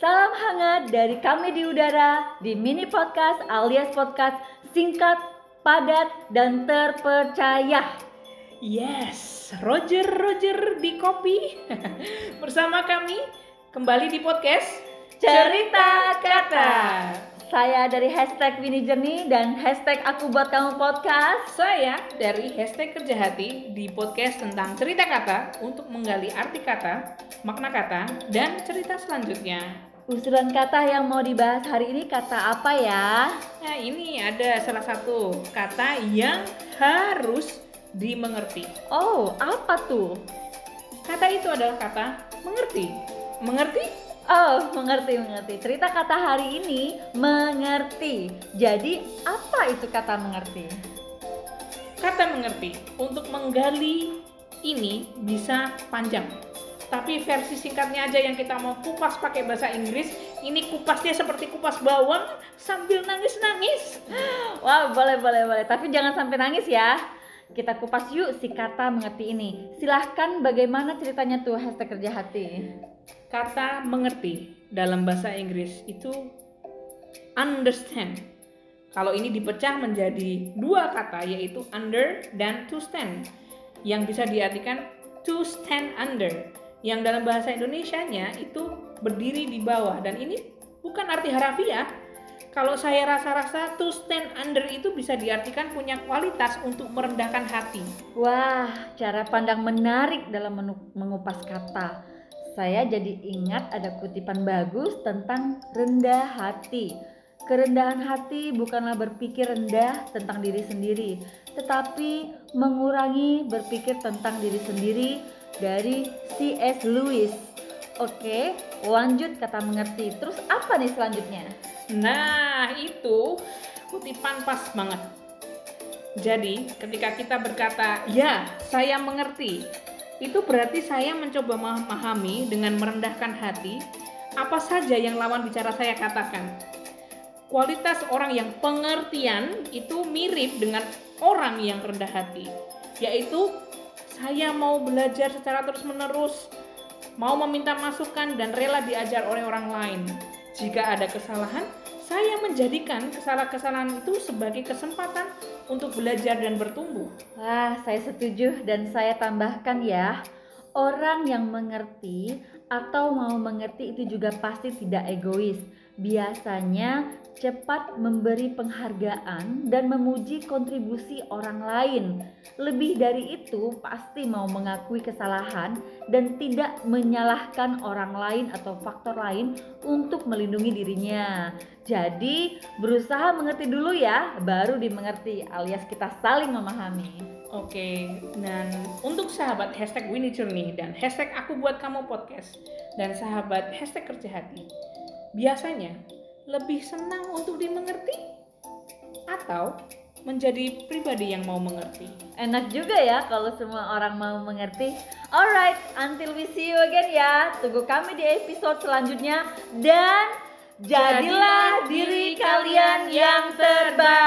Salam hangat dari kami di udara di mini podcast alias podcast singkat, padat, dan terpercaya. Yes, Roger Roger di kopi bersama kami kembali di podcast Cerita Kata. Saya dari hashtag Winnie Jernih dan hashtag Aku Buat Kamu Podcast. Saya dari hashtag Kerja Hati di podcast tentang cerita kata untuk menggali arti kata, makna kata, dan cerita selanjutnya. Usulan kata yang mau dibahas hari ini kata apa ya? Nah ini ada salah satu kata yang harus dimengerti. Oh, apa tuh? Kata itu adalah kata mengerti. Mengerti? Oh, mengerti, mengerti. Cerita kata hari ini mengerti. Jadi, apa itu kata mengerti? Kata mengerti untuk menggali ini bisa panjang. Tapi versi singkatnya aja yang kita mau kupas pakai bahasa Inggris, ini kupasnya seperti kupas bawang sambil nangis-nangis. Wah, boleh, boleh, boleh. Tapi jangan sampai nangis ya. Kita kupas yuk si kata mengerti ini. Silahkan bagaimana ceritanya tuh hashtag kerja hati. Kata mengerti dalam bahasa Inggris itu understand. Kalau ini dipecah menjadi dua kata yaitu under dan to stand yang bisa diartikan to stand under yang dalam bahasa Indonesianya itu berdiri di bawah dan ini bukan arti harafiah kalau saya rasa-rasa to stand under itu bisa diartikan punya kualitas untuk merendahkan hati. Wah, cara pandang menarik dalam mengupas kata. Saya jadi ingat ada kutipan bagus tentang rendah hati. Kerendahan hati bukanlah berpikir rendah tentang diri sendiri, tetapi mengurangi berpikir tentang diri sendiri dari C.S. Lewis. Oke, lanjut kata mengerti. Terus apa nih selanjutnya? Nah, itu kutipan pas banget. Jadi, ketika kita berkata, "Ya, saya mengerti." Itu berarti saya mencoba memahami dengan merendahkan hati apa saja yang lawan bicara saya katakan. Kualitas orang yang pengertian itu mirip dengan orang yang rendah hati, yaitu saya mau belajar secara terus-menerus, mau meminta masukan dan rela diajar oleh orang lain. Jika ada kesalahan, saya menjadikan kesalahan-kesalahan itu sebagai kesempatan untuk belajar dan bertumbuh. Wah, saya setuju dan saya tambahkan ya, orang yang mengerti atau mau mengerti itu juga pasti tidak egois. Biasanya cepat memberi penghargaan dan memuji kontribusi orang lain. Lebih dari itu, pasti mau mengakui kesalahan dan tidak menyalahkan orang lain atau faktor lain untuk melindungi dirinya. Jadi, berusaha mengerti dulu ya, baru dimengerti, alias kita saling memahami. Oke, dan untuk sahabat hashtag Winnie Journey dan hashtag aku buat kamu podcast dan sahabat hashtag kerja hati, biasanya lebih senang untuk dimengerti atau menjadi pribadi yang mau mengerti. Enak juga ya kalau semua orang mau mengerti. Alright, until we see you again ya. Tunggu kami di episode selanjutnya dan jadilah diri kalian yang terbaik.